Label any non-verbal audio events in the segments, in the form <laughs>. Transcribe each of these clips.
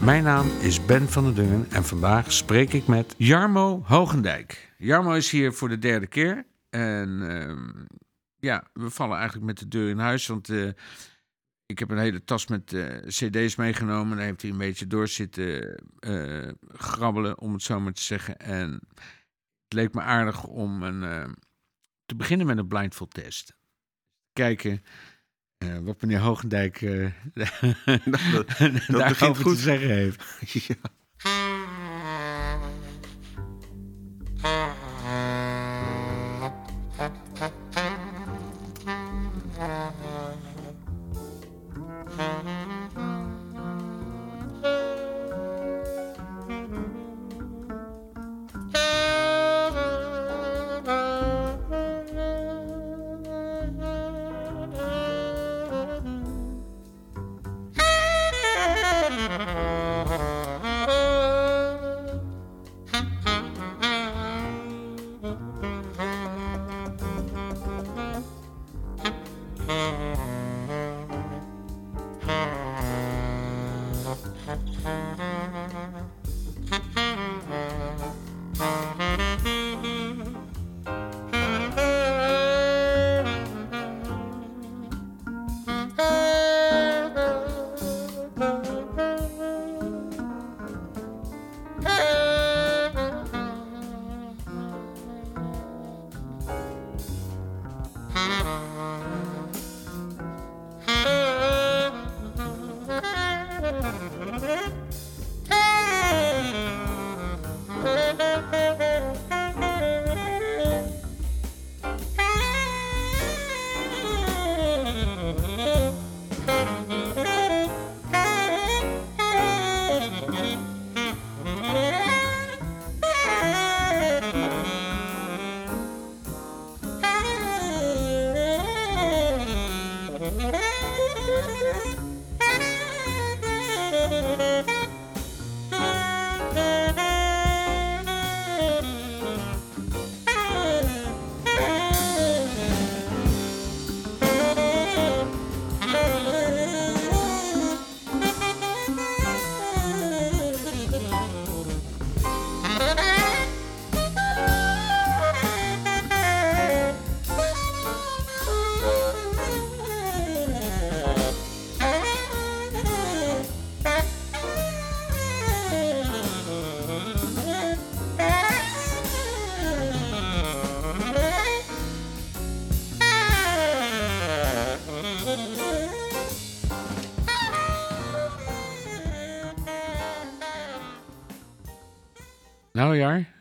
Mijn naam is Ben van der Dungen en vandaag spreek ik met Jarmo Hogendijk. Jarmo is hier voor de derde keer en ehm, ja, we vallen eigenlijk met de deur in huis, want eh, ik heb een hele tas met eh, cd's meegenomen. Daar heeft hij een beetje door zitten eh, grabbelen, om het zo maar te zeggen. En het leek me aardig om een, te beginnen met een blindfold test. Kijken eh, wat meneer Hogendijk eh <laughs> dat <laughs> daarover begint goed. te zeggen heeft. <laughs> Ja.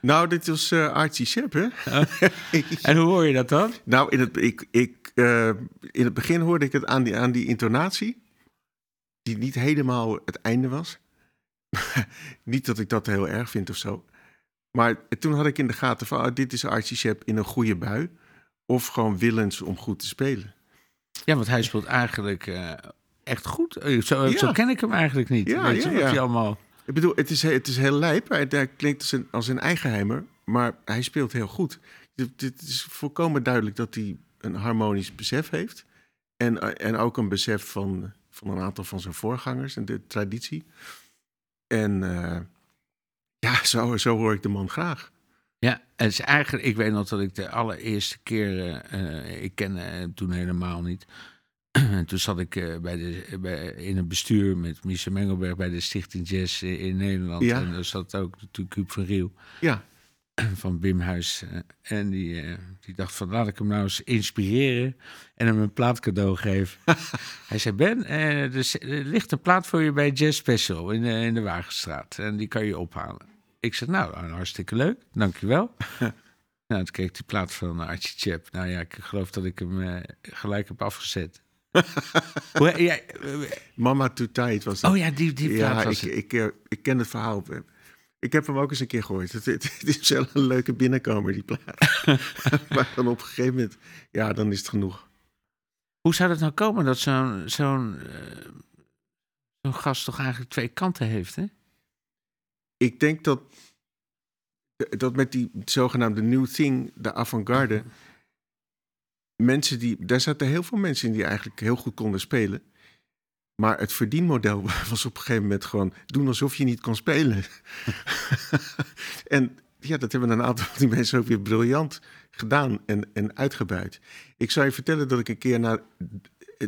Nou dit was eh, Archie Shepp, hè? <laughs> en hoe hoor je dat dan? Nou, in het, ik, ik, eh, in het begin hoorde ik het aan die, aan die intonatie, die niet helemaal het einde was. <laughs> niet dat ik dat heel erg vind of zo. Maar toen had ik in de gaten van, ah, dit is Archie Shepp in een goede bui. Of gewoon willens om goed te spelen. Ja, want hij speelt eigenlijk eh, echt goed. Zo, Ja. zo ken ik hem eigenlijk niet. Ja, Weet je ja, wat ja. hij allemaal... Ik bedoel, het is, het is heel lijp. Hij, klinkt als een, als een eigenheimer, maar hij speelt heel goed. Dit is volkomen duidelijk dat hij een harmonisch besef heeft. En, en ook een besef van, van een aantal van zijn voorgangers en de traditie. En eh, ja, zo, zo hoor ik de man graag. Ja, het is eigenlijk, ik weet nog dat ik de allereerste keer, eh, ik kende hem toen helemaal niet. <clears throat> En toen zat ik eh, bij de, bij, in het bestuur met Michel Mengelberg bij de Stichting Jazz in, in Nederland. Ja. En daar zat ook natuurlijk Huub van Riel Ja, <clears throat> van Wim Huis. eh, en die, eh, die dacht van, laat ik hem nou eens inspireren en hem een plaat cadeau geven. <laughs> Hij zei, Ben, er, er ligt een plaat voor je bij Jazz Special in de, in de Wagenstraat. En die kan je ophalen. Ik zei, nou, nou, hartstikke leuk, dankjewel. <laughs> nou, toen kreeg ik die plaat van Archie Chap. Nou ja, ik geloof dat ik hem gelijk heb afgezet. Hoe, ja, eh, Mama Too Tight was dat. oh ja, die, die plaat ja, was ik, het. ik, eh, ik ken het verhaal. Ik heb hem ook eens een keer gehoord. <laughs> Het, het, het is wel een leuke binnenkomer, die plaat. <laughs> maar dan op een gegeven moment, ja, dan is het genoeg. Hoe zou het nou komen dat zo'n zo'n eh, zo'n gast toch eigenlijk twee kanten heeft, hè? Ik denk dat, dat met die zogenaamde new thing, de avant-garde... Mensen die, daar zaten heel veel mensen in die eigenlijk heel goed konden spelen. Maar het verdienmodel <laughs> was op een gegeven moment gewoon doen alsof je niet kon spelen. <laughs> en ja, dat hebben een aantal van die mensen ook weer briljant gedaan en, en uitgebuit. Ik zou je vertellen dat ik een keer naar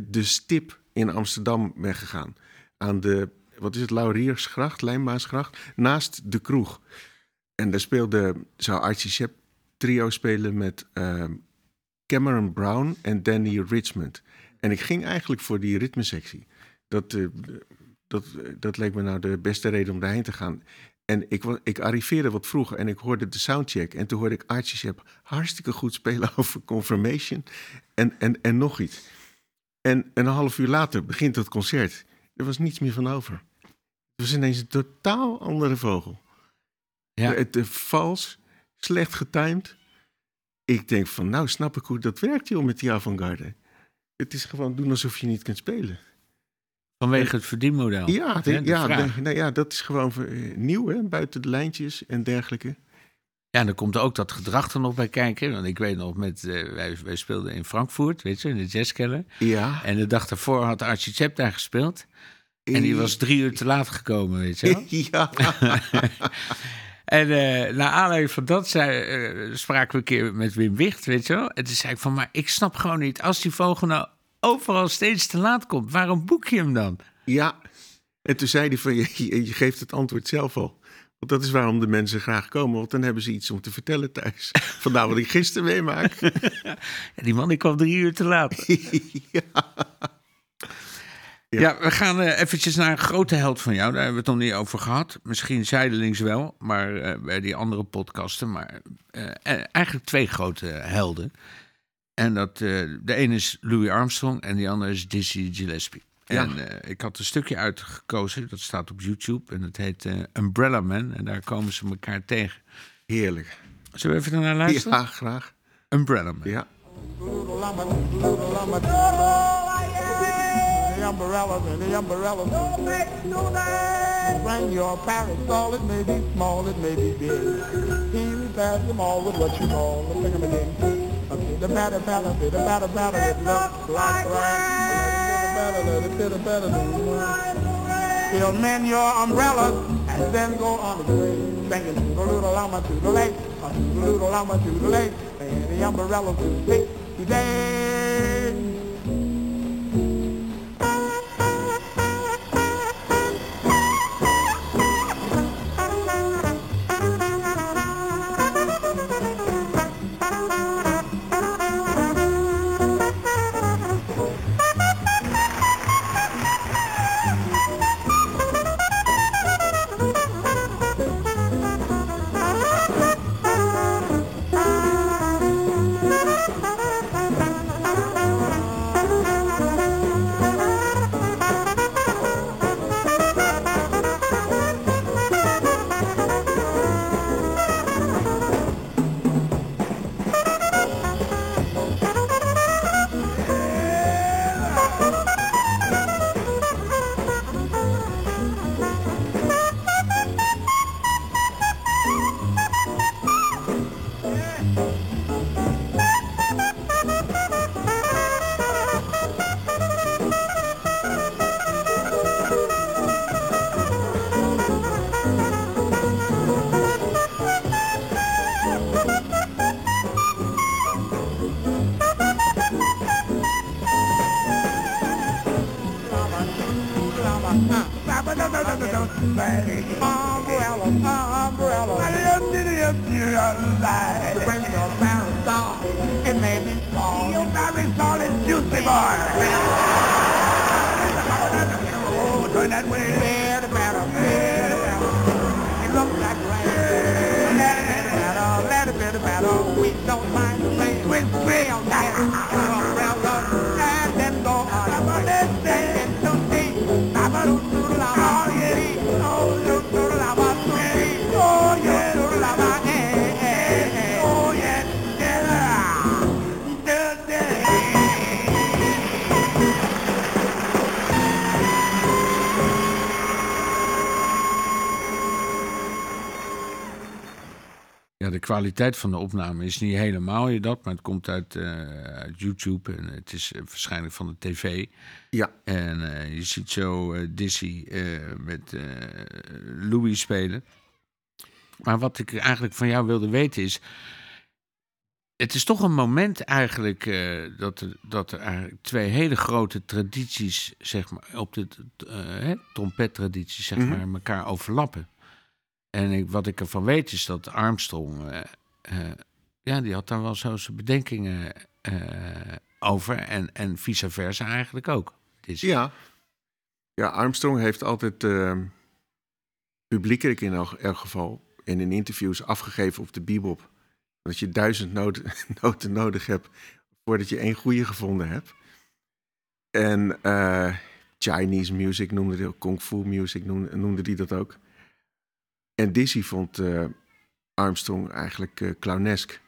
de Stip in Amsterdam ben gegaan. Aan de, wat is het, Lauriersgracht, Lijnbaansgracht, naast de kroeg. En daar speelde, zou Archie Shep trio spelen met uh, Cameron Brown en Danny Richmond. En ik ging eigenlijk voor die ritmesectie. Dat, uh, dat, dat leek me nou de beste reden om daarheen te gaan. En ik, ik arriveerde wat vroeger en ik hoorde de soundcheck. En toen hoorde ik Archie Shep hartstikke goed spelen <laughs> over Confirmation en, en, en nog iets. En een half uur later begint het concert. Er was niets meer van over. Het was ineens een totaal andere vogel. Ja. Het, het vals, slecht getimed. Ik denk van, nou snap ik hoe dat werkt joh met die avant-garde. Het is gewoon doen alsof je niet kunt spelen. Vanwege het verdienmodel. Ja, de, ja, de, nou ja, dat is gewoon uh, nieuw, hè? buiten de lijntjes en dergelijke. Ja, en er komt ook dat gedrag er nog bij kijken. Want ik weet nog, met, uh, wij, wij speelden in Frankfurt, weet je, in de jazzkeller. Ja. En de dag daarvoor had Archie Chep daar gespeeld. En die was drie uur te laat gekomen, weet je wel? <laughs> Ja. <laughs> en uh, naar aanleiding van dat zei, spraken we een keer met Wim Wicht, weet je wel? En toen zei ik van, maar ik snap gewoon niet, als die vogel nou overal steeds te laat komt. Waarom boek je hem dan? Ja, en toen zei hij van <laughs> je, je geeft het antwoord zelf al. Want dat is waarom de mensen graag komen, want dan hebben ze iets om te vertellen thuis. <laughs> Vandaar wat ik gisteren meemaak. <laughs> Ja, die man die kwam drie uur te laat. ja. Ja. ja, we gaan uh, eventjes naar een grote held van jou. Daar hebben we het nog niet over gehad. Misschien zijdelings wel, maar uh, bij die andere podcasten. Maar uh, eigenlijk twee grote helden. En dat, uh, de ene is Louis Armstrong en die andere is Dizzy Gillespie. Ja. En uh, ik had een stukje uitgekozen, dat staat op YouTube. En dat heet uh, Umbrella Man. En daar komen ze elkaar tegen. Heerlijk. Zullen we even naar luisteren? Ja, graag. Umbrella Man. Ja. The umbrellas and the umbrellas. Don't make. Bring your parasol, it may be small, it may be big. He repairs them all with what you call the again. The batter, batter, the batter, batter, it looks like rain. The the He'll mend your umbrellas and then go on his way. Singing to the little llama to the lake, to the little llama to the lake. And the umbrella to take today. Umbrella, umbrella. I love it if you alive. Bring your parents on. It may me small. Your very solid juicy boy. Oh, turn that way. Better, better, better, better. It looks like rain. Better, better, better, better. We don't mind. Kwaliteit van de opname is niet helemaal je dat, maar het komt uit, eh, uit YouTube en het is eh, waarschijnlijk van de tv. Ja, En eh, je ziet zo Dizzy met Louis spelen. Maar wat ik eigenlijk van jou wilde weten is. Het is toch een moment eigenlijk dat, er, dat er eigenlijk twee hele grote tradities, zeg maar, op de uh, trompettradities, zeg Mhm. maar, elkaar overlappen. En wat ik ervan weet is dat Armstrong, eh, ja, die had daar wel zo zijn bedenkingen eh, over. En, en vice versa eigenlijk ook. Ja. Ja, Armstrong heeft altijd uh, publiekelijk in elk, geval en in interviews afgegeven op de bebop. Dat je duizend noten, <laughs> noten nodig hebt voordat je één goede gevonden hebt. En Chinese music noemde hij ook, Kung Fu music noemde, noemde die dat ook. En Dizzy vond eh, Armstrong eigenlijk eh, clownesk.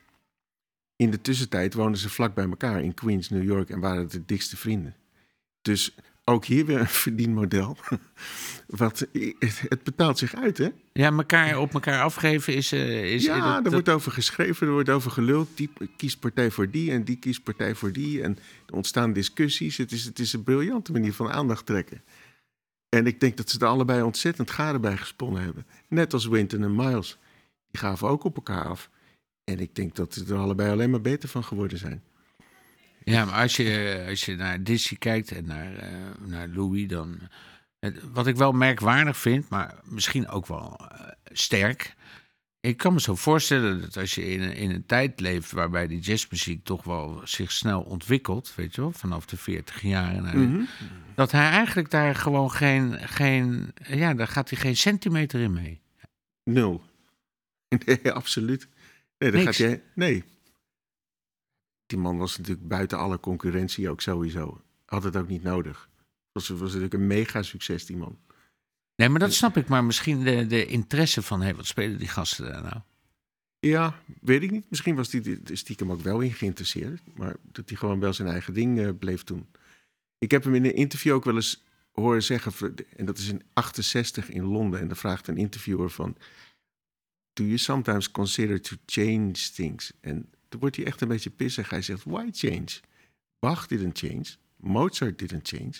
In de tussentijd woonden ze vlak bij elkaar in Queens, New York en waren het de dikste vrienden. Dus ook hier weer <laughs> een verdienmodel. <laughs> Wat, het, betaalt zich uit, hè? Ja, elkaar op elkaar afgeven is. eh, is ja, dat- er dat- wordt over geschreven, er wordt over geluld. Die kiest partij voor die en die kiest partij voor die. En er ontstaan discussies. Het is, het is een briljante manier van aandacht trekken. En ik denk dat ze er allebei ontzettend gade bij gesponnen hebben. Net als Winton en Miles. Die gaven ook op elkaar af. En ik denk dat ze er allebei alleen maar beter van geworden zijn. Ja, maar als je, als je naar Dizzy kijkt en naar, eh, naar Louis, dan. Wat ik wel merkwaardig vind, maar misschien ook wel eh, sterk. Ik kan me zo voorstellen dat als je in een, in een tijd leeft waarbij die jazzmuziek toch wel zich snel ontwikkelt, weet je wel, vanaf de 40 jaren, naar de- Mhm. dat hij eigenlijk daar gewoon geen, geen, ja, daar gaat hij geen centimeter in mee. Nul. <laughs> Nee, absoluut. Nee, gaat jij. Nee. Die man was natuurlijk buiten alle concurrentie ook sowieso. Had het ook niet nodig. Was, was natuurlijk een mega succes, die man. Nee, maar dat snap ik, maar misschien de, de interesse van, hé, wat spelen die gasten daar nou? Ja, weet ik niet. Misschien was er stiekem ook wel in geïnteresseerd. Maar dat hij gewoon wel zijn eigen ding eh, bleef doen. Ik heb hem in een interview ook wel eens horen zeggen. En dat is in 68 in Londen. En dan vraagt een interviewer van... Do you sometimes consider to change things? En dan wordt hij echt een beetje pissig. Hij zegt, why change? Bach didn't change. Mozart didn't change.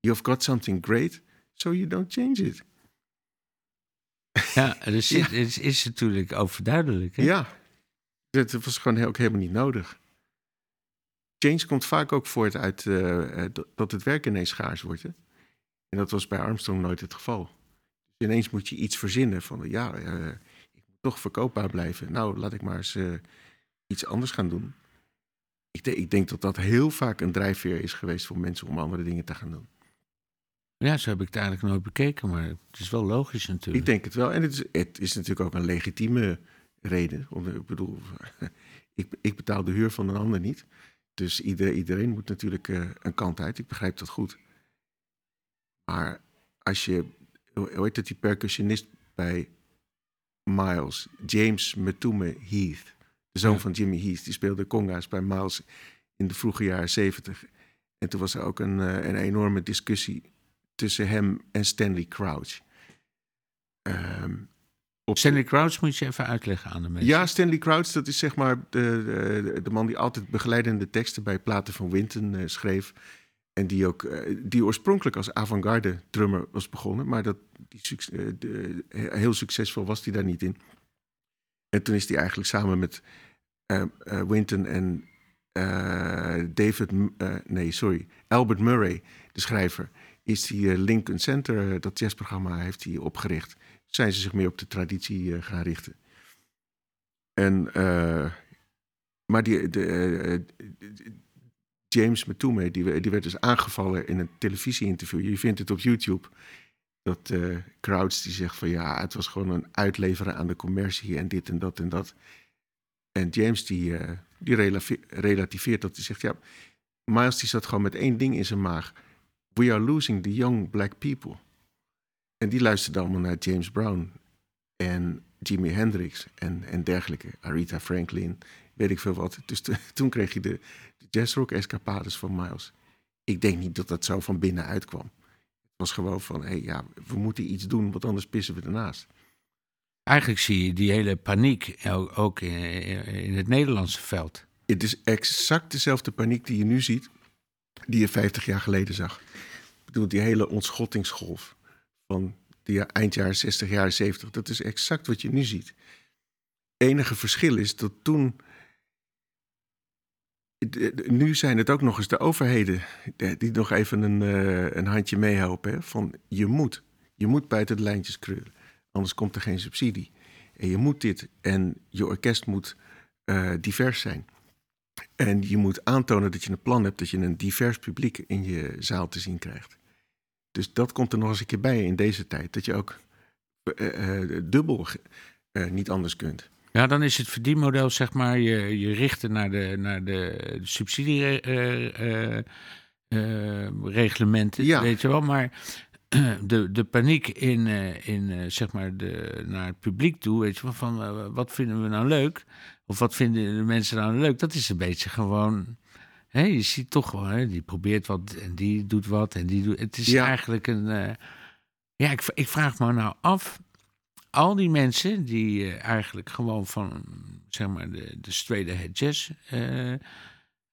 You've got something great, so you don't change it. Ja, dus <laughs> Ja. Het, is, is natuurlijk overduidelijk. Hè? Ja, dat was gewoon heel- ook helemaal niet nodig. Change komt vaak ook voort uit eh, eh, dat- het werk ineens schaars wordt. Hè? En dat was bij Armstrong nooit het geval. Dus ineens moet je iets verzinnen van, ja, eh, ik moet toch verkoopbaar blijven. Nou, laat ik maar eens iets anders gaan doen. Ik, de- ik denk dat dat heel vaak een drijfveer is geweest voor mensen om andere dingen te gaan doen. Ja, zo heb ik het eigenlijk nooit bekeken, maar het is wel logisch natuurlijk. Ik denk het wel. En het is, het is natuurlijk ook een legitieme reden. Ik bedoel, <laughs> ik, ik betaal de huur van een ander niet. Dus ieder, iedereen moet natuurlijk eh, een kant uit. Ik begrijp dat goed. Maar als je, hoe heet het, die percussionist bij Miles, James Matume Heath, de zoon Ja. van Jimmy Heath, die speelde conga's bij Miles in de vroege jaren zeventig. En toen was er ook een, eh, een enorme discussie tussen hem en Stanley Crouch. Ehm, op Stanley Crouch moet je even uitleggen aan de mensen. ja, Stanley Crouch, dat is zeg maar de, de, de man die altijd begeleidende teksten bij platen van Winton eh, schreef. En die ook, eh, die oorspronkelijk als avant-garde drummer was begonnen, maar dat, die, eh, de- heel succesvol was hij daar niet in. En toen is hij eigenlijk samen met Winton en David, nee, sorry, Albert Murray, de schrijver, is die eh, Lincoln Center, eh, dat jazzprogramma, heeft hij opgericht. Zijn ze zich meer op de traditie eh, gaan richten. En, maar die, de, James Matume, die, die werd dus aangevallen in een televisieinterview. Je vindt het op YouTube. Dat eh Crouch die zegt van ja, het was gewoon een uitleveren aan de commercie en dit en dat en dat. En James die, die relativeert dat. Die zegt ja, Miles die zat gewoon met één ding in zijn maag. We are losing the young black people. En die luisterde allemaal naar James Brown en Jimi Hendrix en, en dergelijke. Aretha Franklin, weet ik veel wat. Dus to- <laughs> toen kreeg je de, de jazzrock escapades van Miles. Ik denk niet dat dat zo van binnenuit kwam. Het was gewoon van, hé hey, ja, we moeten iets doen, want anders pissen we ernaast. eigenlijk zie je die hele paniek ook, ook in, in het Nederlandse veld. Het is exact dezelfde paniek die je nu ziet, die je 50 jaar geleden zag. Ik bedoel, die hele ontschottingsgolf van die eind jaren 60, jaren 70, dat is exact wat je nu ziet. enige verschil is dat toen. Nu zijn het ook nog eens de overheden die nog even een, eh, een handje meehelpen. Van je moet, je moet buiten de lijntjes kreuren, anders komt er geen subsidie. En je moet dit en je orkest moet eh, divers zijn. En je moet aantonen dat je een plan hebt dat je een divers publiek in je zaal te zien krijgt. Dus dat komt er nog eens een keer bij in deze tijd. Dat je ook uh, uh, dubbel uh, niet anders kunt. Ja, dan is het verdienmodel, zeg maar, je, je richten naar de, naar de subsidiereglementen, ja. weet je wel. Maar <clears throat> de, de paniek in, in zeg maar, de, naar het publiek toe, weet je wel, van wat vinden we nou leuk? Of wat vinden de mensen nou leuk? Dat is een beetje gewoon. Hè, je ziet toch gewoon, hè, die probeert wat en die doet wat en die doet. Het is ja. eigenlijk een. Uh, ja, ik, ik vraag me nou af. Al die mensen die uh, eigenlijk gewoon van, zeg maar, de, de straight ahead jazz uh,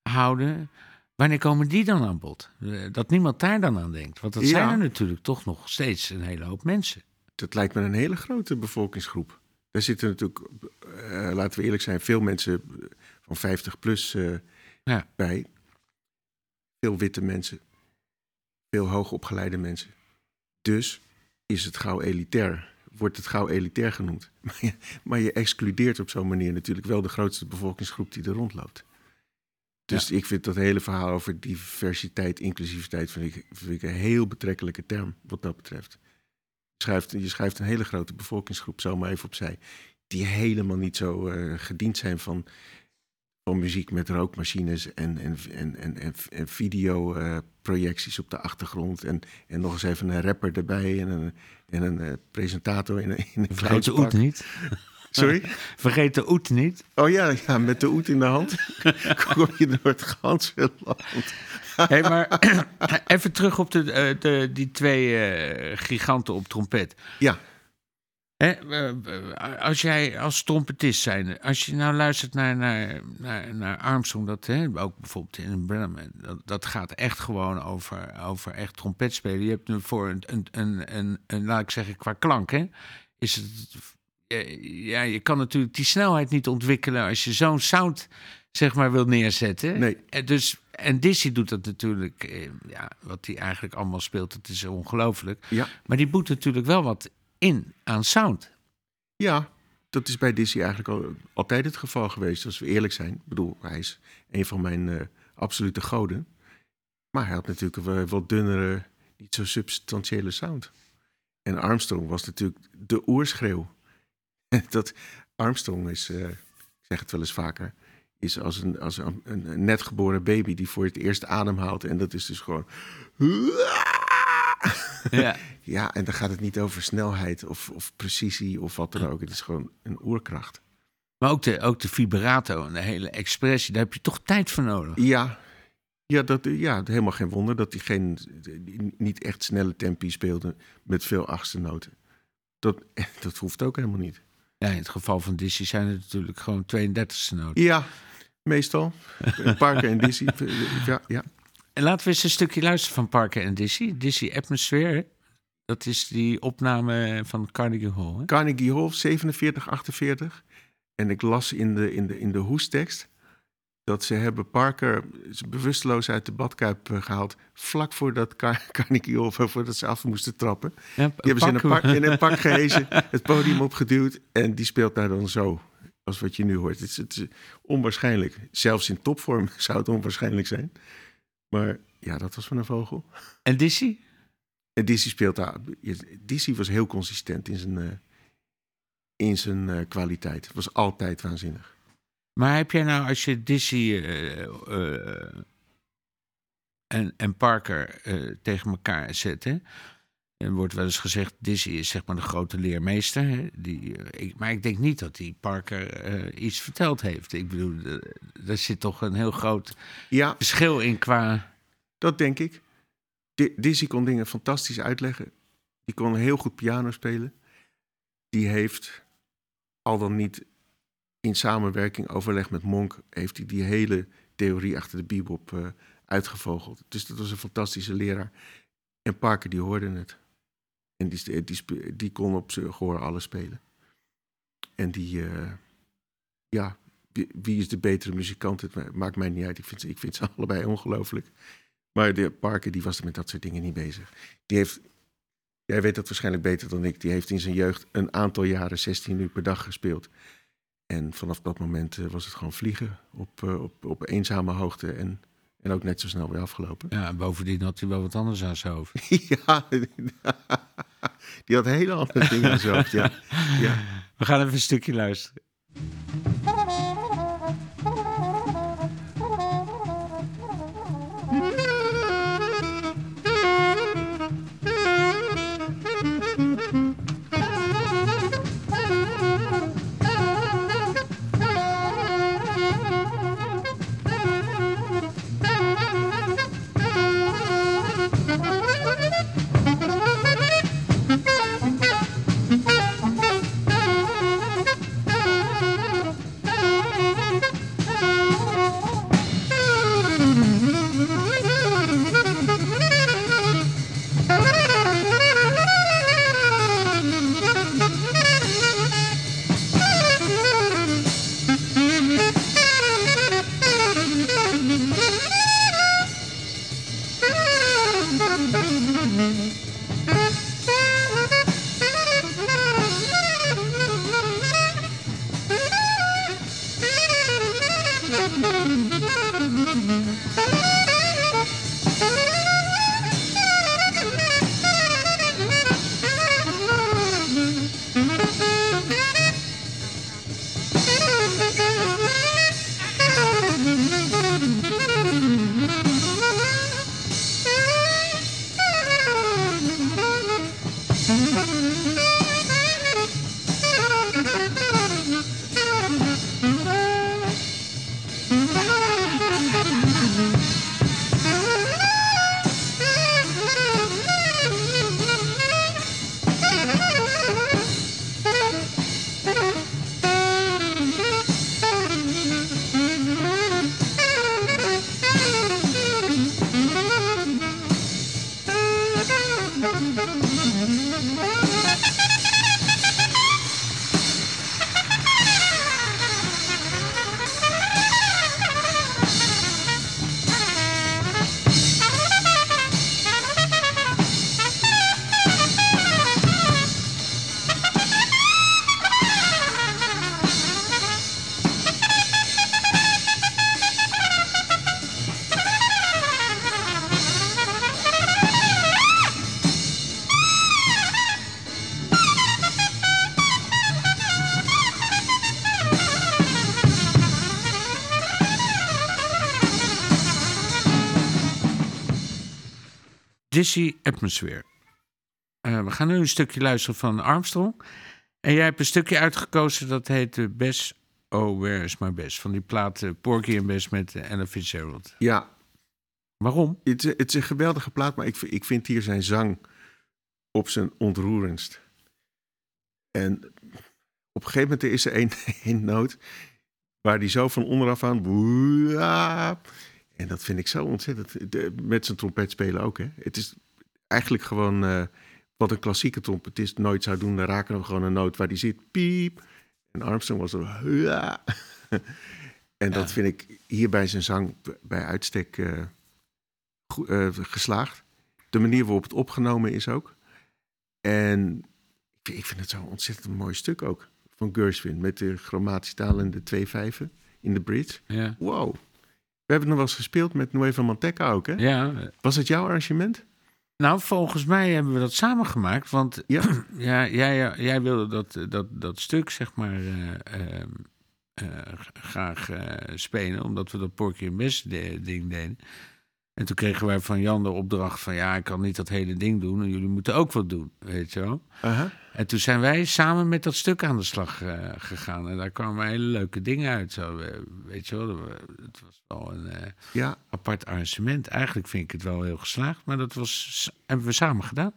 houden. Wanneer komen die dan aan bod? Dat niemand daar dan aan denkt. Want dat ja. zijn er natuurlijk toch nog steeds een hele hoop mensen. Dat lijkt me een hele grote bevolkingsgroep. Daar zitten natuurlijk, uh, laten we eerlijk zijn, veel mensen van 50 plus uh, ja. bij. Veel witte mensen, veel hoogopgeleide mensen. Dus is het gauw elitair, wordt het gauw elitair genoemd. <laughs> Maar je, maar je excludeert op zo'n manier natuurlijk wel de grootste bevolkingsgroep die er rondloopt. Dus ja. ik vind dat hele verhaal over diversiteit, inclusiviteit, vind ik, vind ik een heel betrekkelijke term wat dat betreft schrijft, je schrijft een hele grote bevolkingsgroep zomaar even opzij. Die helemaal niet zo uh, gediend zijn van, van muziek met rookmachines en, en, en, en, en videoprojecties uh, op de achtergrond. En, en nog eens even een rapper erbij en een, en een uh, presentator in, in een Vergeet de oet niet. <laughs> Sorry? <laughs> Vergeet de oet niet. Oh ja, ja met de oet in de hand <laughs> kom je door het ganse land. <laughs> hey, maar <clears throat> even terug op de, de, die twee uh, giganten op trompet. Ja. Hè, als jij als trompetist zijn, als je nou luistert naar, naar, naar, naar Armstrong, dat hè, ook bijvoorbeeld in Bremen, dat, dat gaat echt gewoon over, over echt trompet spelen. Je hebt nu voor een, een, een, een, een, laat ik zeggen, qua klank, hè, is het ja, je kan natuurlijk die snelheid niet ontwikkelen als je zo'n sound zeg maar wil neerzetten. Nee. En dus en Dizzy doet dat natuurlijk, eh, ja, wat hij eigenlijk allemaal speelt, het is ongelooflijk. Ja. Maar die boet natuurlijk wel wat in aan sound. Ja, dat is bij Dizzy eigenlijk al, altijd het geval geweest, als we eerlijk zijn. Ik bedoel, hij is een van mijn uh, absolute goden. Maar hij had natuurlijk een wat dunnere, niet zo substantiële sound. En Armstrong was natuurlijk de oerschreeuw. <laughs> dat Armstrong is, uh, ik zeg het wel eens vaker, is als, een, als een, een, net geboren baby die voor het eerst ademhaalt. En dat is dus gewoon. <laughs> Ja. ja, en dan gaat het niet over snelheid of, of precisie of wat dan ook. Het is gewoon een oerkracht. Maar ook de, ook de vibrato en de hele expressie, daar heb je toch tijd voor nodig. Ja, ja, dat, ja helemaal geen wonder dat hij geen, niet echt snelle tempi speelde met veel achtste noten. Dat, <laughs> dat hoeft ook helemaal niet. Ja, in het geval van Dizzy zijn het natuurlijk gewoon 32e noten. Ja, meestal. Parker en Dizzy. <laughs> Ja, ja. En laten we eens een stukje luisteren van Parker en Dizzy. Dizzy Atmosphere, dat is die opname van Carnegie Hall. Hè? Carnegie Hall, 47, 48. En ik las in de, in de, in de hoestekst dat ze hebben Parker bewusteloos uit de badkuip gehaald... vlak voordat Car <laughs> Carnegie Hall, voordat ze af moesten trappen. Ja, die hebben ze in een, pak, in een pak <laughs> gehezen, het podium opgeduwd... en die speelt daar dan zo, als wat je nu hoort. Het is, het is onwaarschijnlijk. Zelfs in topvorm <laughs> zou het onwaarschijnlijk zijn. Maar ja, dat was van een vogel. En Dizzy? En Dizzy speelt daar... Dizzy was heel consistent in zijn, uh, in zijn uh, kwaliteit. Het was altijd waanzinnig. Maar heb jij nou, als je Dizzy uh, uh, en, en Parker uh, tegen elkaar zet, hè? Er wordt wel eens gezegd, Dizzy is zeg maar de grote leermeester. Hè? Die, ik, maar ik denk niet dat die Parker iets verteld heeft. Ik bedoel, er zit toch een heel groot ja, verschil in qua... Dat denk ik. Dizzy kon dingen fantastisch uitleggen. Die kon heel goed piano spelen. Die heeft al dan niet in samenwerking, overleg met Monk, heeft hij die hele theorie achter de bebop eh, uitgevogeld. Dus dat was een fantastische leraar. En Parker, die hoorde het. En die, die, die kon op zijn gehoor alles spelen. En die, eh, ja, wie, is de betere muzikant? Het ma- maakt mij niet uit. Ik vind, ik vind ze <laughs> allebei ongelooflijk. Maar de Parker, die was er met dat soort dingen niet bezig. Die heeft, jij weet dat waarschijnlijk beter dan ik, die heeft in zijn jeugd een aantal jaren 16 uur per dag gespeeld. En vanaf dat moment eh, was het gewoon vliegen op, eh, op, op eenzame hoogte en, en ook net zo snel weer afgelopen. Ja, en bovendien had hij wel wat anders aan zijn hoofd. <laughs> ja, <laughs> die had hele andere dingen aan zijn hoofd, ja. <laughs> ja. We gaan even een stukje luisteren. Dizzy Atmosphere. Eh, we gaan nu een stukje luisteren van Armstrong. En jij hebt een stukje uitgekozen dat heet eh, Best Oh, Where is My Best? Van die plaat eh, Porky and Best met Ella Fitzgerald. ja, Waarom? het, is- het is een geweldige plaat, maar ik, ik vind hier zijn zang op zijn ontroerendst. En op een gegeven moment is er <laughs> één, noot waar die zo van onderaf aan... boeia, En dat vind ik zo ontzettend... de- met zijn trompet spelen ook, hè. Het is eigenlijk gewoon eh, wat een klassieke trompetist nooit zou doen. Dan raken we gewoon een noot waar die zit, piep. En Armstrong was er... "Huah." <laughs> en dat vind ik hier bij zijn zang bij uitstek eh, eh, geslaagd. De manier waarop het opgenomen is ook. En ik vind, ik vind het zo'n ontzettend mooi stuk ook. Van Gershwin met de chromatische taal en de twee vijven in de bridge. Ja, Wow. We hebben nog wel eens gespeeld met Nueva Manteca ook, hè? ja Was het jouw arrangement? Nou, volgens mij hebben we dat samen gemaakt. Want <clears throat> Ja. ja, jij, jij wilde dat, dat, dat stuk, zeg maar, eh, ehm, eh, graag eh, spelen. Omdat we dat Porky and Best ding deden. En toen kregen wij van Jan de opdracht van... ja, ik kan niet dat hele ding doen en jullie moeten ook wat doen, weet je wel. En toen zijn wij samen met dat stuk aan de slag eh, gegaan. En daar kwamen hele leuke dingen uit. Zo, eh, weet je wel, het was wel een eh, Ja, apart arrangement. Eigenlijk vind ik het wel heel geslaagd. Maar dat was, hebben we samen gedaan.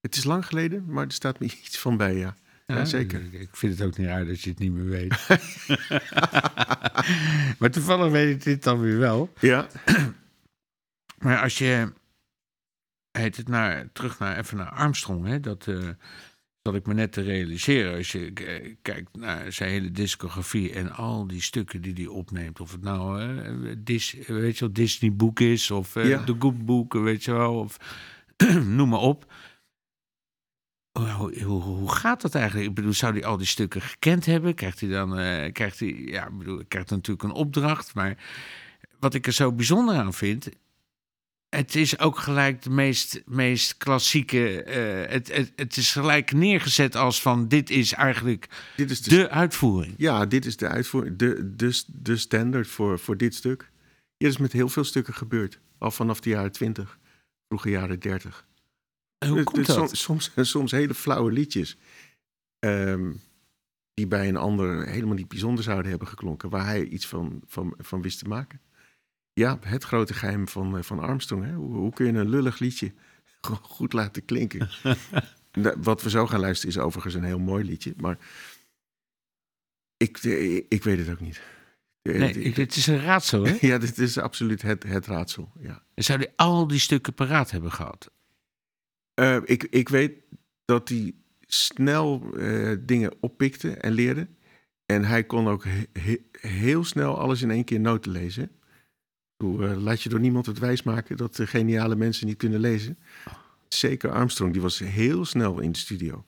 het is lang geleden, maar er staat me <laughs> iets van bij, ja. Ja, zeker. Ik, ik vind het ook niet raar dat je het niet meer weet. <laughs> maar toevallig weet ik dit dan weer wel. Ja, <clears throat> Maar als je heet het naar, terug naar even naar Armstrong, hè, dat eh zat ik me net te realiseren. Als je k- kijkt naar zijn hele discografie en al die stukken die hij opneemt, of het nou eh, Dis, weet je wel, Disney boek is of eh, Ja. de Good boeken, weet je wel, of <clears throat> noem maar op. Hoe, hoe, hoe- hoe gaat dat eigenlijk? Ik bedoel, zou hij al die stukken gekend hebben? Krijgt hij dan, eh, krijgt hij, ja, ik bedoel, hij krijgt natuurlijk een opdracht, maar wat ik er zo bijzonder aan vind, het is ook gelijk de meest, meest klassieke. eh, het, het, het is gelijk neergezet als van dit is eigenlijk dit is de, de uitvoering. ja, dit is de uitvoering, de, de, de standaard voor, voor dit stuk. Dat is met heel veel stukken gebeurd. Al vanaf de jaren 20, vroege jaren 30. En hoe Het- komt het- dat? Soms, soms, <laughs> soms hele flauwe liedjes. ehm, die bij een ander helemaal niet bijzonder zouden hebben geklonken. Waar hij iets van, van, van wist te maken. Ja, het grote geheim van, eh, van Armstrong. Hè? Hoe, hoe kun je een lullig liedje <laughs> goed laten klinken? <laughs> Wat we zo gaan luisteren is overigens een heel mooi liedje. Maar ik, eh, ik weet het ook niet. Eh, Nee, het is een raadsel, hè? <laughs> Ja, dit is absoluut het, het raadsel. Ja. Zou hij al die stukken paraat hebben gehad? Eh, ik, ik weet dat hij snel dingen oppikte en leerde. En hij kon ook he- he- heel snel alles in één keer noten lezen. Eh, laat je door niemand het wijs maken dat geniale mensen niet kunnen lezen. Zeker Armstrong, die was heel snel in de studio.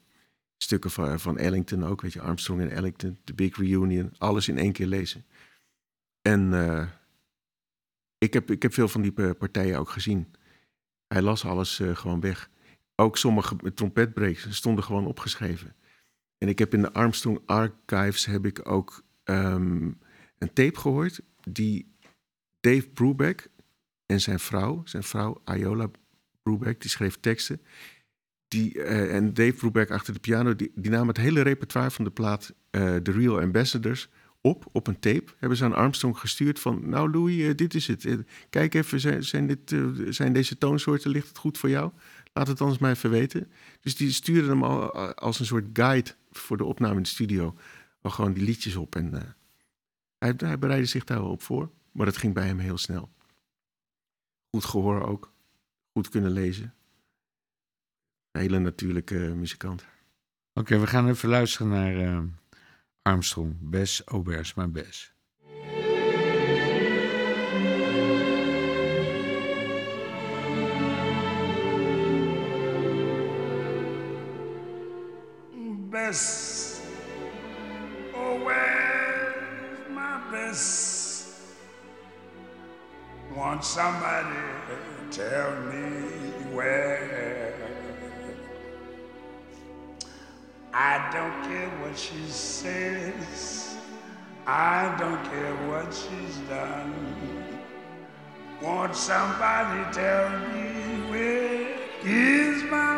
Stukken van, van Ellington ook, weet je, Armstrong en Ellington, The Big Reunion, alles in één keer lezen. En eh, ik, heb, ik heb veel van die eh, partijen ook gezien. Hij las alles gewoon weg. Ook sommige trompetbreaks stonden gewoon opgeschreven. En ik heb in de Armstrong Archives heb ik ook ehm, een tape gehoord die Dave Brubeck en zijn vrouw, zijn vrouw Iola Brubeck, die schreef teksten. Die, eh, en Dave Brubeck achter de piano, die, die nam het hele repertoire van de plaat eh The Real Ambassadors op, op een tape. Hebben ze aan Armstrong gestuurd van, nou Louis, eh, dit is het. Kijk even, zijn, zijn, dit, zijn deze toonsoorten, ligt het goed voor jou? Laat het anders even weten. Dus die stuurde hem al als een soort guide voor de opname in de studio. Al gewoon die liedjes op. En hij, hij bereidde zich daar wel op voor. Maar dat ging bij hem heel snel. Goed gehoor ook. Goed kunnen lezen. Een hele natuurlijke eh, muzikant. Oké, we gaan even luisteren naar eh, Armstrong. Bes, Obers, maar Bes. best. Somebody tell me where? I don't care what she says. I don't care what she's done. Want somebody tell me where is my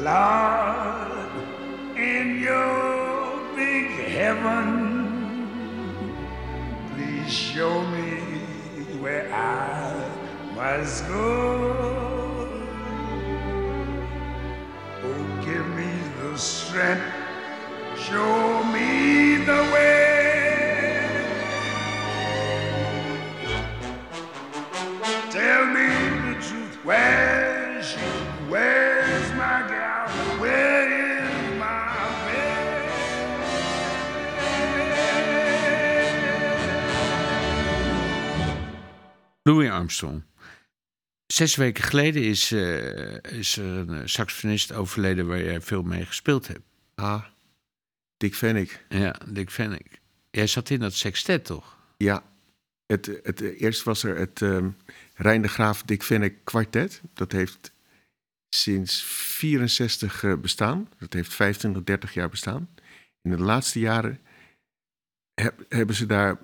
Lord, in your big heaven, please show me where I must go. Oh, give me the strength show me the way. Tell me the truth, where's Louis Armstrong. Zes weken geleden is, eh, is er een eh, saxofonist overleden waar jij veel mee gespeeld hebt. Ah, Dick Vennick. Ja, Dick Vennick. Jij zat in dat sextet, toch? Ja, het, het, eerst was er het ehm Rijn de Graaf Dick Vennick kwartet. Dat heeft sinds 64 eh, bestaan. Dat heeft 25, 30 jaar bestaan. In de laatste jaren heb- hebben ze daar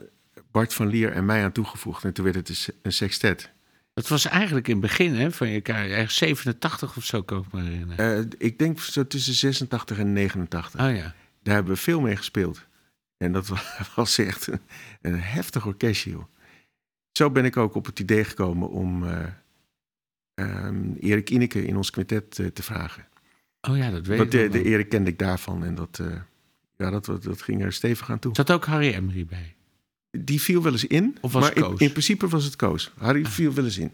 Bart van Lier en mij aan toegevoegd. En toen werd het een se- een sextet. Dat was eigenlijk in het begin hè, van je carrière. Ergens 87 of zo, kan ik me herinneren. Eh, ik denk zo tussen 86 en 89. oh ja. Daar hebben we veel mee gespeeld. En dat wa- <laughs> was echt een, een heftig orkestje, joh. Zo ben ik ook op het idee gekomen om eh, ehm, Erik Ineke in ons quintet eh, te vragen. Oh ja, dat weet Want ik de, nog de. Erik kende ik daarvan en dat, ja, dat, dat, dat ging er stevig aan toe. Zat ook Harry Emery bij? Die viel wel eens in, Of was maar het in, Koos? in principe was het Koos. Harry viel wel eens in.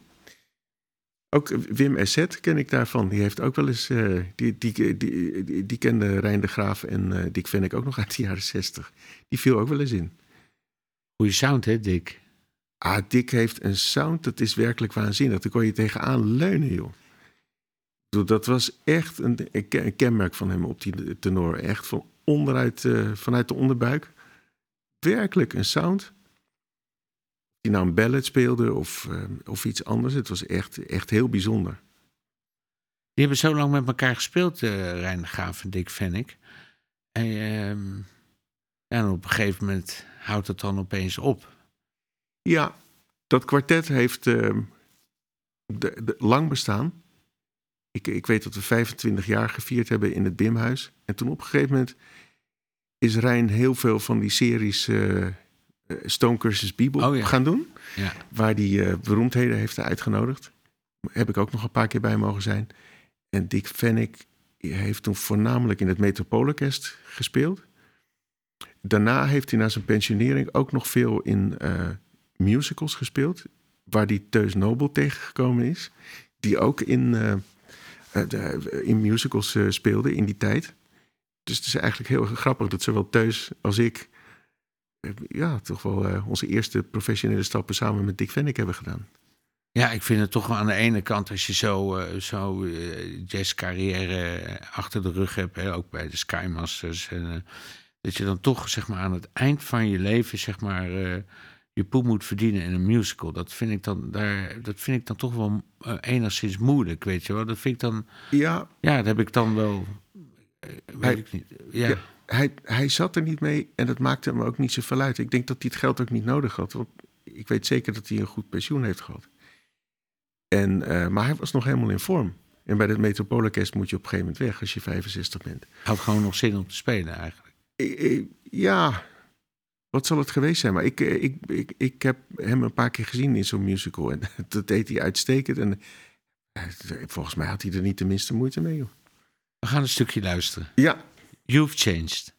Ook Wim Esset ken ik daarvan. Die heeft ook wel eens. eh, die, die, die, die, kende Rijn de Graaf en eh Dick Vennick ook nog uit de jaren 60. Die viel ook wel eens in. Goeie sound, hè, Dick? Ah, Dick heeft een sound, dat is werkelijk waanzinnig. Daar kon je tegenaan leunen, joh. Dat was echt een, een ke- een kenmerk van hem op die tenor. Echt van onderuit, eh, vanuit de onderbuik. Werkelijk een sound. Hij nou een ballad speelde of, eh, of iets anders. Het was echt, echt heel bijzonder. Die hebben zo lang met elkaar gespeeld, eh Rijn Graaf en Dick Vennick. En, ehm, en op een gegeven moment houdt het dan opeens op. Ja, dat kwartet heeft eh, de, de- lang bestaan. Ik, ik weet dat we 25 jaar gevierd hebben in het Bimhuis. En toen op een gegeven moment is Rijn heel veel van die series eh, Stooncursus Bibel Oh ja. gaan doen. Ja. Waar die eh, beroemdheden heeft uitgenodigd. Heb ik ook nog een paar keer bij mogen zijn. En Dick Vennick heeft toen voornamelijk in het Metropoolorkest gespeeld. Daarna heeft hij na zijn pensionering ook nog veel in eh, musicals gespeeld. Waar die Teus Nobel tegengekomen is. Die ook in, de- in musicals speelde in die tijd. Dus het is eigenlijk heel grappig dat zowel Teus als ik... ja, toch wel eh, onze eerste professionele stappen samen met Dick Vennick hebben gedaan. Ja, ik vind het toch wel aan de ene kant, als je zo, eh, zo eh, jazzcarrière achter de rug hebt, hè, ook bij de Skymasters, en, dat je dan toch zeg maar, aan het eind van je leven zeg maar, je poe moet verdienen in een musical. Dat vind ik dan, daar, dat vind ik dan toch wel enigszins moeilijk, weet je wel. Dat vind ik dan, Ja, ja, dat heb ik dan wel, weet Hij- ik niet. Ja, Ja. hij, hij zat er niet mee en dat maakte hem ook niet zoveel uit. Ik denk dat hij het geld ook niet nodig had. Want ik weet zeker dat hij een goed pensioen heeft gehad. En, eh, maar hij was nog helemaal in vorm. En bij het Metropoolorkest moet je op een gegeven moment weg als je 65 bent. had gewoon nog zin om te spelen eigenlijk. Ik- ik- ja, wat zal het geweest zijn? Maar ik, eh, ik, ik, ik heb hem een paar keer gezien in zo'n musical. En <laughs> dat deed hij uitstekend. En eh, volgens mij had hij er niet de minste moeite mee. Joh. We gaan een stukje luisteren. Ja, You've changed.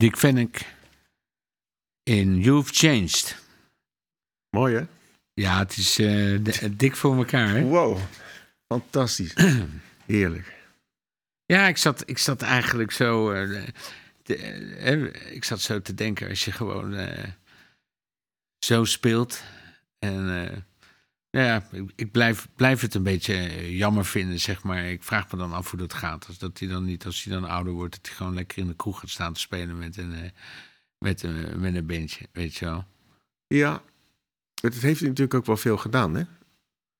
Dick Vennick in You've Changed. Mooi, hè? Ja, het is eh, dik voor elkaar, hè? Wow. Fantastisch. <clears throat> Heerlijk. Ja, ik zat, ik zat eigenlijk zo. eh, te- eh, ik zat zo te denken als je gewoon zo speelt. En eh, ja, ik, blijf, blijf het een beetje eh, jammer vinden, zeg maar. Ik vraag me dan af hoe dat gaat. Als dat hij dan niet, als hij dan ouder wordt, dat hij gewoon lekker in de kroeg gaat staan te spelen met een, eh, met een, met een bandje, weet je wel. Ja, het heeft natuurlijk ook wel veel gedaan, hè?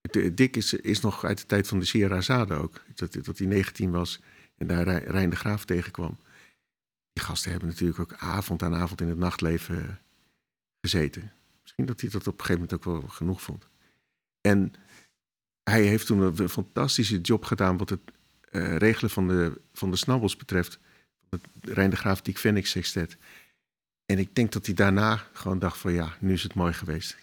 De- Dick is, is nog uit de tijd van de Sierra Zade ook. Dat, dat hij 19 was en daar Rij- Rijn de Graaf tegenkwam. Die gasten hebben natuurlijk ook avond aan avond in het nachtleven eh, gezeten. Misschien dat hij dat op een gegeven moment ook wel genoeg vond. En hij heeft toen een fantastische job gedaan wat het eh, regelen van de, van de snabbels betreft. Het Rijn de Graaf Dick Vennick sextet. En ik denk dat hij daarna gewoon dacht van ja, nu is het mooi geweest.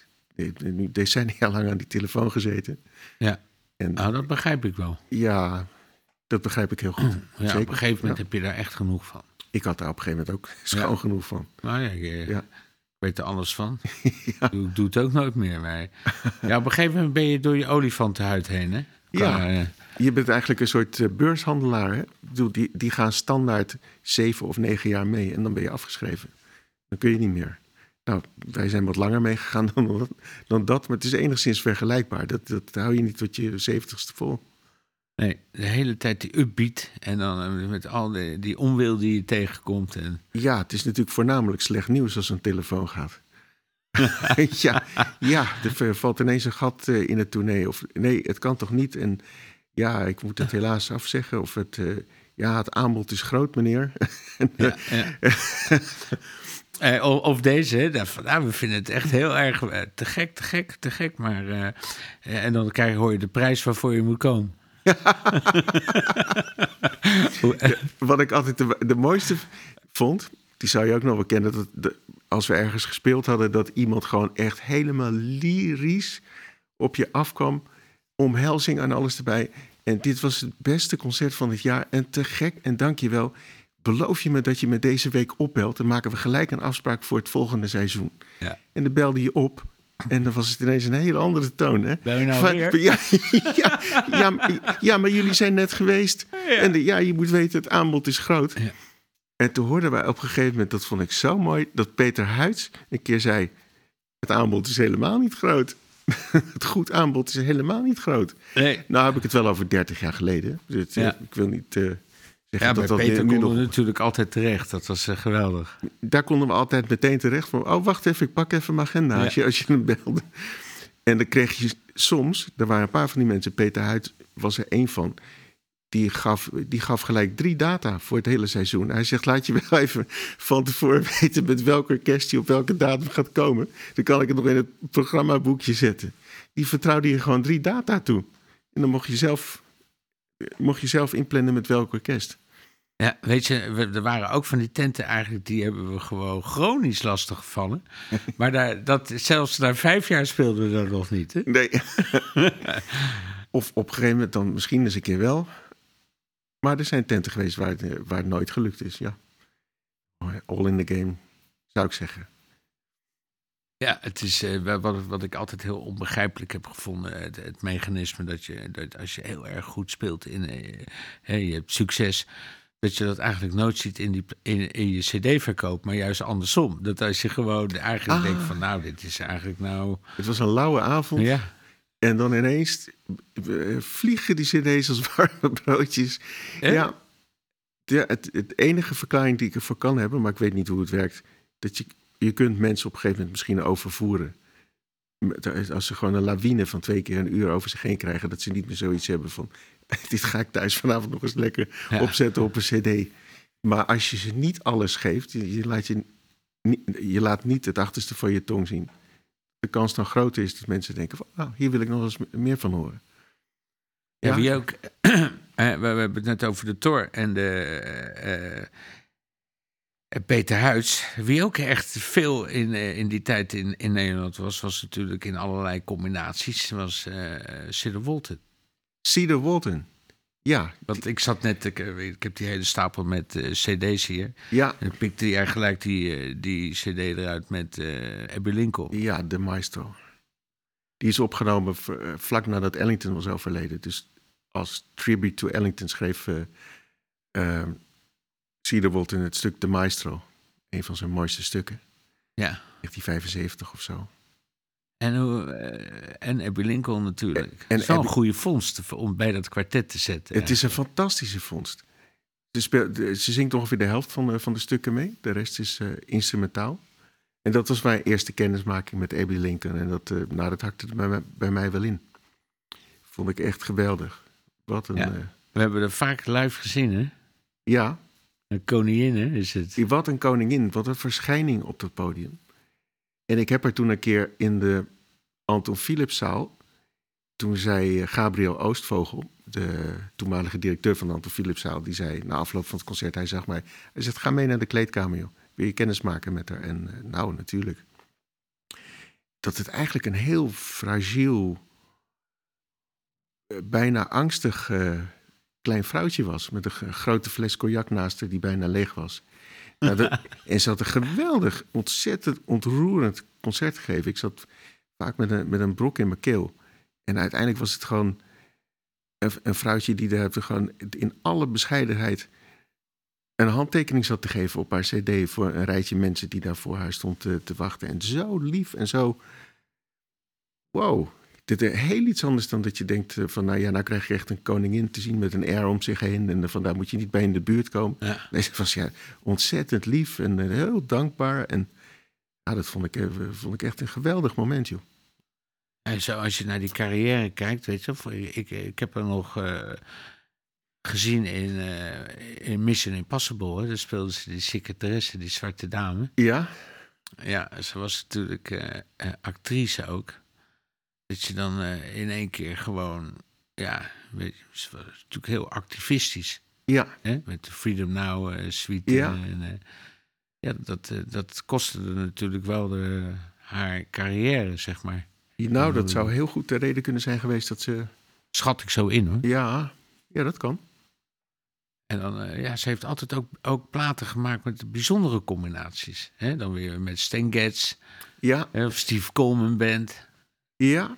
Nu decennia lang aan die telefoon gezeten. Ja. En Nou, dat begrijp ik wel. ja, dat begrijp ik heel goed. Ja, Zeker. op een gegeven moment Ja. heb je daar echt genoeg van. Ik had daar op een gegeven moment ook schoon Ja. genoeg van. Nou ja, eh, Ja. Ik weet er alles van. <laughs> Ja. Doe het ook nooit meer. Maar ja, op een gegeven moment ben je door je olifantenhuid heen, hè? Ja. eh, Je bent eigenlijk een soort eh, beurshandelaar. Hè? Ik bedoel, Die, die gaan standaard zeven of negen jaar mee en dan ben je afgeschreven. Dan kun je niet meer. Nou, wij zijn wat langer meegegaan <laughs> dan, dat- dan dat, maar het is enigszins vergelijkbaar. Dat, dat hou je niet tot je zeventigste vol. nee, de hele tijd die upbeat. En dan eh, met al die, die onwil die je tegenkomt. En, Ja, het is natuurlijk voornamelijk slecht nieuws als een telefoon gaat. <laughs> ja, ja, er valt ineens een gat eh, in het tournee. Of nee, het kan toch niet? En ja, ik moet het helaas afzeggen. Of het, eh, ja, het aanbod is groot, meneer. <laughs> En, ja, ja. <laughs> Of, deze, van, nou, we vinden het echt heel erg te gek, te gek, te gek. Maar, en dan krijg, hoor je de prijs waarvoor je moet komen. <laughs> Wat ik altijd de, de mooiste vond, die zou je ook nog wel kennen. Dat de- als we ergens gespeeld hadden, dat iemand gewoon echt helemaal lyrisch op je afkwam. Omhelzing en alles erbij. En dit was het beste concert van het jaar. En te gek. En dank je wel. Beloof je me dat je me deze week opbelt? Dan maken we gelijk een afspraak voor het volgende seizoen. Ja. En dan belde je op. En dan was het ineens een hele andere toon. Hè? Ben je nou Van- weer? Ja, ja, ja, maar- ja, maar jullie zijn net geweest. En de- ja, je moet weten, het aanbod is groot. Ja. En toen hoorden wij op een gegeven moment, dat vond ik zo mooi, dat Peter Huids een keer zei: Het aanbod is helemaal niet groot. <laughs> het goed aanbod is helemaal niet groot. nee. Nou heb ik het wel over 30 jaar geleden. Dus eh, Ja. Ik wil niet eh, Ja, dat dat Peter nu konden nog... we natuurlijk altijd terecht. Dat was eh, geweldig. Daar konden we altijd meteen terecht van... oh, wacht even, ik pak even mijn agenda Ja. als, je, als je hem belde. En dan kreeg je soms... er waren een paar van die mensen... Peter Huid was er één van... Die gaf, die gaf gelijk drie data voor het hele seizoen. Hij zegt, laat je wel <laughs> even van tevoren weten... met welk orkest je op welke datum gaat komen. Dan kan ik het nog in het programmaboekje zetten. Die vertrouwde je gewoon drie data toe. En dan mocht je zelf, mocht je zelf inplannen met welk orkest. Ja, weet je, we- er waren ook van die tenten eigenlijk, die hebben we gewoon chronisch lastig gevallen. <laughs> Maar daar, dat, zelfs na vijf jaar speelden we dat nog niet. Hè? Nee. <laughs> of op een gegeven moment dan misschien eens een keer wel. Maar er zijn tenten geweest waar het, waar het nooit gelukt is, ja. All in the game, zou ik zeggen. Ja, het is eh, wa- wat, wat ik altijd heel onbegrijpelijk heb gevonden. Het, het mechanisme dat je, dat als je heel erg goed speelt in, eh, hè, je hebt succes, dat je dat eigenlijk nooit ziet in, die, in, in je cd-verkoop, maar juist andersom. Dat als je gewoon eigenlijk Ah. denkt van, nou, dit is eigenlijk nou... Het was een lauwe avond. Ja, En dan ineens eh, vliegen die cd's als warme broodjes. Ja, ja het, het enige verklaring die ik ervoor kan hebben, maar ik weet niet hoe het werkt, dat je, je kunt mensen op een gegeven moment misschien overvoeren. Met- Als ze gewoon een lawine van twee keer een uur over zich heen krijgen, dat ze niet meer zoiets hebben van, <laughs> dit ga ik thuis vanavond nog eens lekker Ja. opzetten op een cd. Maar als je ze niet alles geeft, je, je laat je, niet, je laat niet het achterste van je tong zien. De kans dan groter is dat mensen denken van, nou, hier wil ik nog eens meer van horen. Ja, Ja. wie ook. <clears throat> eh, we, hebben het net over de Tor en de. eh, eh, Peter Huids. Wie ook echt veel in, eh, in die tijd in, in Nederland was, was natuurlijk in allerlei combinaties. Was eh Sid Wolten. Cedar Walton. Ja, Want ik zat net, ik, eh, ik heb die hele stapel met eh, CD's hier. ja, En ik pikte hij gelijk die, eh, die CD eruit met eh Abby Lincoln. ja, de maestro. Die is opgenomen eh, vlak nadat Ellington was overleden. Dus als tribute to Ellington schreef eh Cedar Walton het stuk De Maestro. Een van zijn mooiste stukken. Ja. 1975 of zo. En, hoe, eh, en Abby Lincoln natuurlijk. En- Abby- goede vondst om bij dat kwartet te zetten. Het is een fantastische vondst. Ze, speelt, ze zingt ongeveer de helft van de, van de stukken mee. De rest is eh, instrumentaal. En dat was mijn eerste kennismaking met Abby Lincoln. En dat, eh, nou, dat hakte bij, mij- bij mij wel in. Vond ik echt geweldig. Wat een... Ja. We hebben er vaak live gezien, hè? ja Een koningin, hè, is het. wat een koningin. Wat een verschijning op dat podium. En ik heb er toen een keer in de Anton Philipszaal... Toen zei eh, Gabriel Oostvogel, de toenmalige directeur van de Anton Philipszaal... die zei na afloop van het concert, hij zag mij... Hij zegt, ga mee naar de kleedkamer, joh. Wil je kennis maken met haar? En eh, nou, natuurlijk. Dat het eigenlijk een heel fragiel... eh, bijna angstig klein vrouwtje was... met een grote fles cognac naast haar die bijna leeg was. Nou, dat- <laughs> en ze had een geweldig, ontzettend ontroerend concert gegeven. Ik zat vaak met een, met een brok in mijn keel. En uiteindelijk was het gewoon een, een vrouwtje die daar gewoon in alle bescheidenheid een handtekening zat te geven op haar cd voor een rijtje mensen die daar voor haar stond te, te wachten. En zo lief en zo. Wow. Dit is heel iets anders dan dat je denkt eh, van, nou ja, nou krijg je echt een koningin te zien met een air om zich heen. En van daar moet je niet bij in de buurt komen. Ja. Nee, ze was ja ontzettend lief en eh, heel dankbaar. En ja, dat vond ik, eh, vond ik echt een geweldig moment, joh. En zo, als je naar die carrière kijkt, weet je, ik, ik heb er nog eh, gezien in, eh, in Mission Impossible. Hè, daar speelde ze die secretaresse, die zwarte dame. Ja, Ja, ze was natuurlijk eh, eh, actrice ook. Dat je dan eh, in één keer gewoon, ja, weet je, ze was natuurlijk heel activistisch. ja, Hè? Met de Freedom Now eh, suite. Ja. En, eh, ja, dat, dat kostte natuurlijk wel de, haar carrière, zeg maar. nou, dat zou heel goed de reden kunnen zijn geweest dat ze... Schat ik zo in hoor. Ja, ja dat kan. En dan, ja, ze heeft altijd ook, ook platen gemaakt met bijzondere combinaties. Hè? Dan weer met Stan Getz, Ja, of Steve Coleman Band. Ja.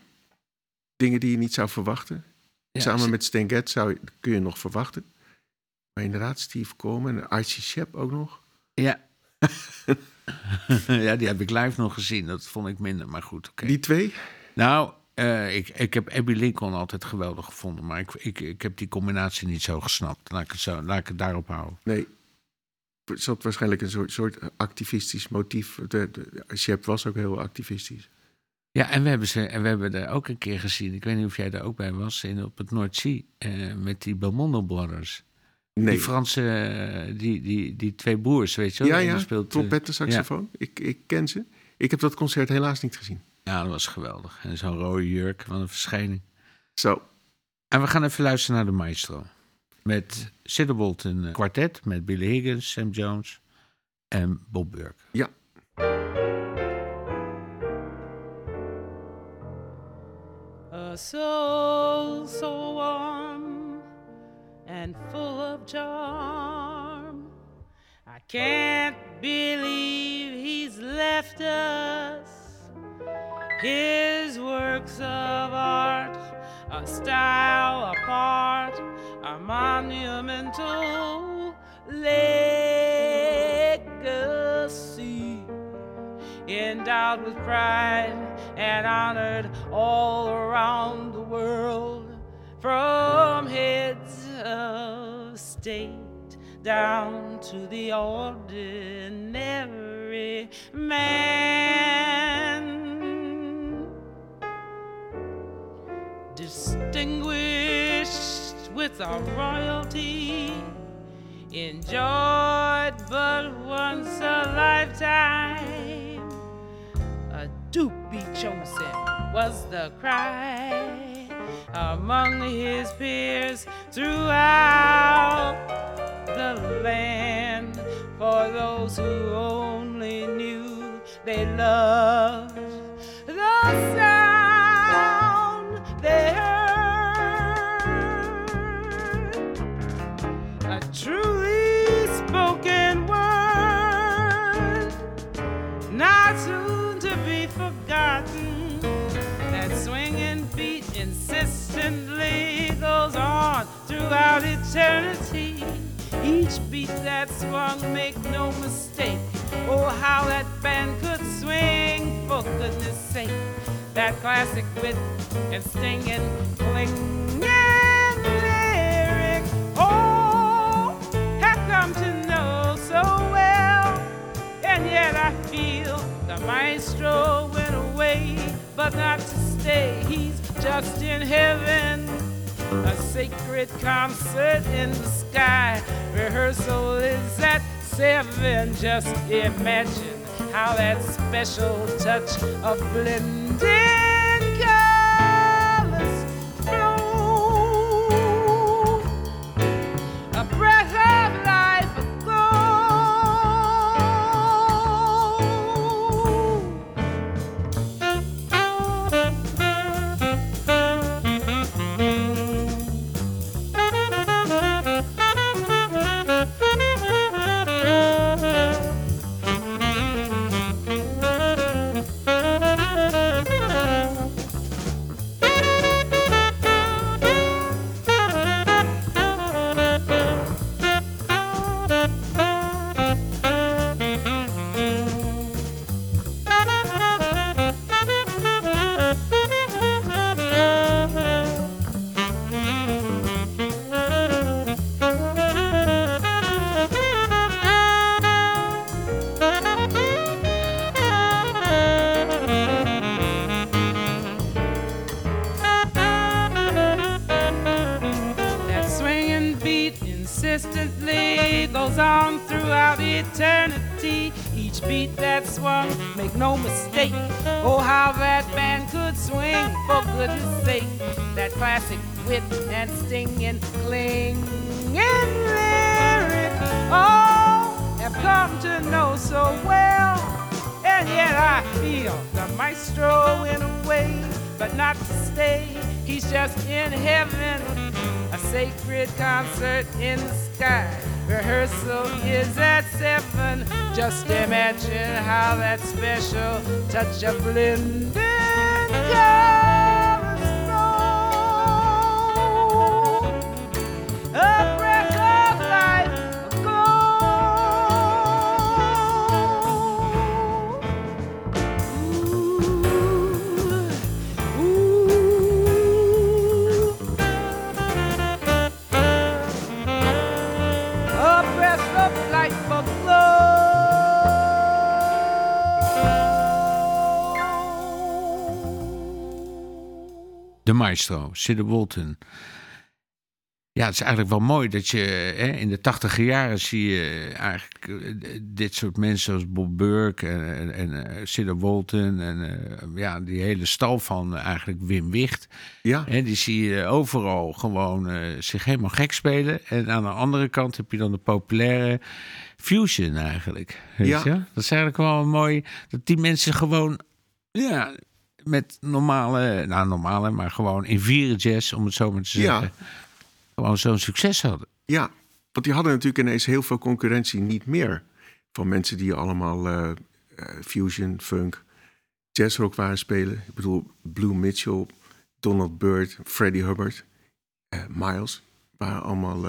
Dingen die je niet zou verwachten. Ja, Samen met Stan Getz zou, je- kun je nog verwachten. Maar inderdaad, Steve Coleman en Archie Shepp ook nog. Ja. <laughs> ja, die heb ik live nog gezien. Dat vond ik minder, maar goed, oké. Die twee? Nou, eh, ik, ik heb Abby Lincoln altijd geweldig gevonden. Maar ik, ik, ik heb die combinatie niet zo gesnapt. Laat ik het, zo, laat ik het daarop houden. Nee. Er zat waarschijnlijk een soort, soort activistisch motief. De, de, Shepp was ook heel activistisch. Ja, en we hebben ze en we hebben er ook een keer gezien. Ik weet niet of jij er ook bij was. In, op het Noordzee. eh met die Belmondo Brothers. Nee. Die Franse, eh, die, die, die twee broers, weet je wel. ja, ja, speelt, eh, trompetten, saxofoon. Ik, ik ken ze. Ik heb dat concert helaas niet gezien. Ja, dat was geweldig. En zo'n rode jurk, wat een verschijning. Zo, En we gaan even luisteren naar de maestro. Met Sid Bolton een kwartet met Billy Higgins, Sam Jones en Bob Burke. ja. A soul so warm and full of charm. I can't believe he's left us. His works of art, a style apart, are monumental. legacy. Endowed with pride and honored all around the world, from heads of state down to the ordinary man. Distinguished with our royalty, enjoyed but once a lifetime. Chosen was the cry among his peers throughout the land. For those who only knew they loved the sound throughout eternity. Each beat that swung, make no mistake. Oh, how that band could swing, for goodness sake. That classic wit and stinging, clinging lyric. Oh, have come to know so well. And yet I feel the maestro went away, but not to stay. He's just in heaven. A sacred concert in the sky. Rehearsal is at seven. Just imagine how that special touch of blending Joplin. Maestro, Sidney Walton. Ja, het is eigenlijk wel mooi dat je hè, in de tachtiger jaren zie je eigenlijk eh, dit soort mensen zoals Bob Burke en, en, en eh, Sidney Walton en eh, ja, die hele stal van eigenlijk Wim Wicht. Ja, Hè, die zie je overal gewoon zich helemaal gek spelen. En aan de andere kant heb je dan de populaire fusion eigenlijk. Weet Ja. je? Dat is eigenlijk wel mooi dat die mensen gewoon ja, met normale, nou normale, maar gewoon in vieren jazz, om het zo maar te Ja. zeggen, gewoon zo'n succes hadden. ja, want die hadden natuurlijk ineens heel veel concurrentie niet meer. Van mensen die allemaal eh, eh, fusion, funk, jazzrock waren spelen. Ik bedoel, Blue Mitchell, Donald Byrd, Freddie Hubbard, eh, Miles. Waren allemaal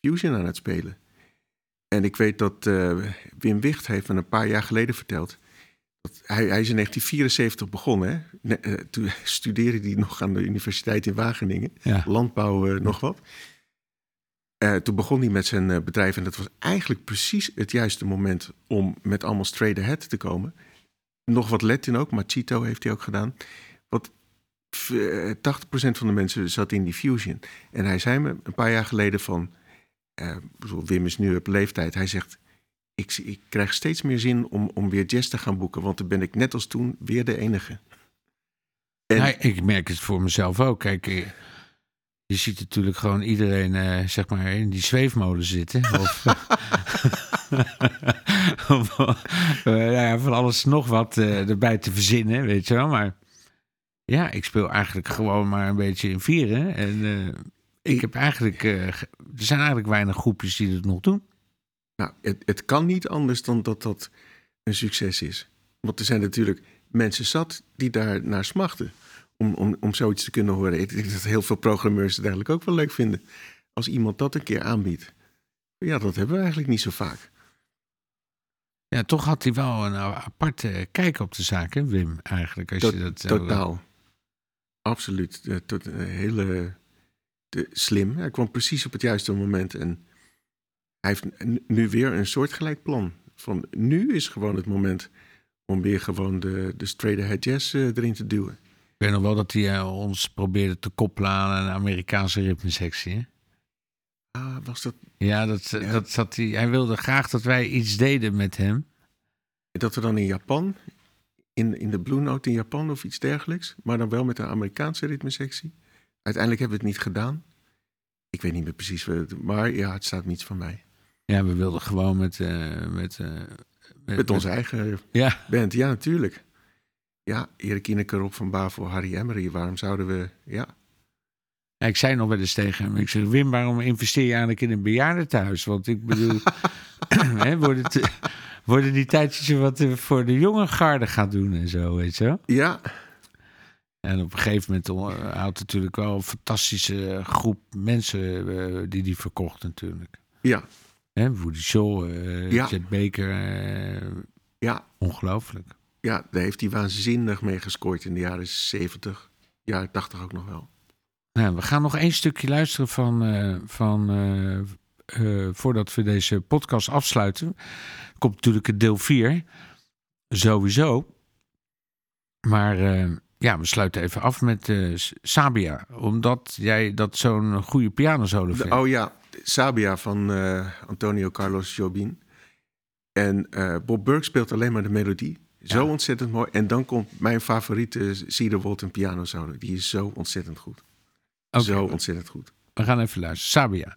fusion aan het spelen. En ik weet dat Wim Wicht heeft me een paar jaar geleden verteld. Hij, hij is in 1974 begonnen. Hè? Ne- eh, toen <laughs> studeerde hij nog aan de Universiteit in Wageningen. Ja. Landbouw, eh, nog wat. Eh, toen begon hij met zijn bedrijf. En dat was eigenlijk precies het juiste moment om met allemaal straight ahead te komen. Nog wat Latin ook, Machito heeft hij ook gedaan. Wat f- eh, 80% van de mensen zat in die fusion. En hij zei me een paar jaar geleden van... Wim is nu op leeftijd. Hij zegt, ik, ik krijg steeds meer zin om, om weer jazz te gaan boeken. Want dan ben ik net als toen weer de enige. En, Nou, ik merk het voor mezelf ook. Kijk, eh, je ziet natuurlijk gewoon iedereen eh, zeg maar in die zweefmolen zitten. <laughs> Of, <laughs> of, eh, nou ja, van alles nog wat erbij te verzinnen, weet je wel. Maar ja, ik speel eigenlijk gewoon maar een beetje in vieren. En ik heb eigenlijk... ge- er zijn eigenlijk weinig groepjes die het nog doen. Nou, het, het kan niet anders dan dat dat een succes is. Want er zijn natuurlijk mensen zat die daar naar smachten. Om, om, om zoiets te kunnen horen. Ik denk dat heel veel programmeurs het eigenlijk ook wel leuk vinden. Als iemand dat een keer aanbiedt. Ja, dat hebben we eigenlijk niet zo vaak. Ja, toch had hij wel een aparte kijk op de zaak, hè, Wim, eigenlijk. Als Tot- je dat zo- Totaal. Absoluut. Eh, Tot een hele de, slim. Hij kwam precies op het juiste moment. En hij heeft nu weer een soortgelijk plan. Van nu is gewoon het moment om weer gewoon de, de straight ahead jazz eh, erin te duwen. Ik weet nog wel dat hij eh, ons probeerde te koppelen aan een Amerikaanse ritmesectie. Hè? Ah, was dat Ja, dat, Ja. dat zat hij. Hij wilde graag dat wij iets deden met hem. dat we dan in Japan, in, in de Blue Note in Japan of iets dergelijks, maar dan wel met een Amerikaanse ritmesectie. Uiteindelijk hebben we het niet gedaan. Ik weet niet meer precies, maar ja, het staat niets van mij. Ja, we wilden gewoon met. eh, met, eh, Met onze eigen Ja, band, ja, natuurlijk. Ja, Erik Ineke, Rob van Bavel, Harry Emery. Waarom zouden we... Ja, Ja, ik zei nog wel eens tegen hem. Ik zeg, Wim, waarom investeer je eigenlijk in een bejaardentehuis? Want ik bedoel, <laughs> <clears throat> hè, worden, het- worden die tijdjes wat eh, voor de jonge garde gaat doen en zo, weet je wel? ja, En op een gegeven moment houdt natuurlijk wel een fantastische groep mensen die die verkocht natuurlijk. ja, Hè, Woody Shaw, eh Ja. Chet Baker, eh, ja, ongelooflijk. ja. Daar heeft hij waanzinnig mee gescoord in de jaren 70, jaren 80 ook nog wel. Nou, we gaan nog één stukje luisteren van, eh, van voordat we deze podcast afsluiten. Komt natuurlijk het deel 4, sowieso. Maar ja, we sluiten even af met Sabia, omdat jij dat zo'n goede pianosolo vindt. oh ja, Sabia van eh, Antonio Carlos Jobim. En eh, Bob Burke speelt alleen maar de melodie. Zo Ja. ontzettend mooi. En dan komt mijn favoriete Cedar Walton piano solo. Die is zo ontzettend goed. Zo ontzettend goed. we gaan even luisteren. Sabia.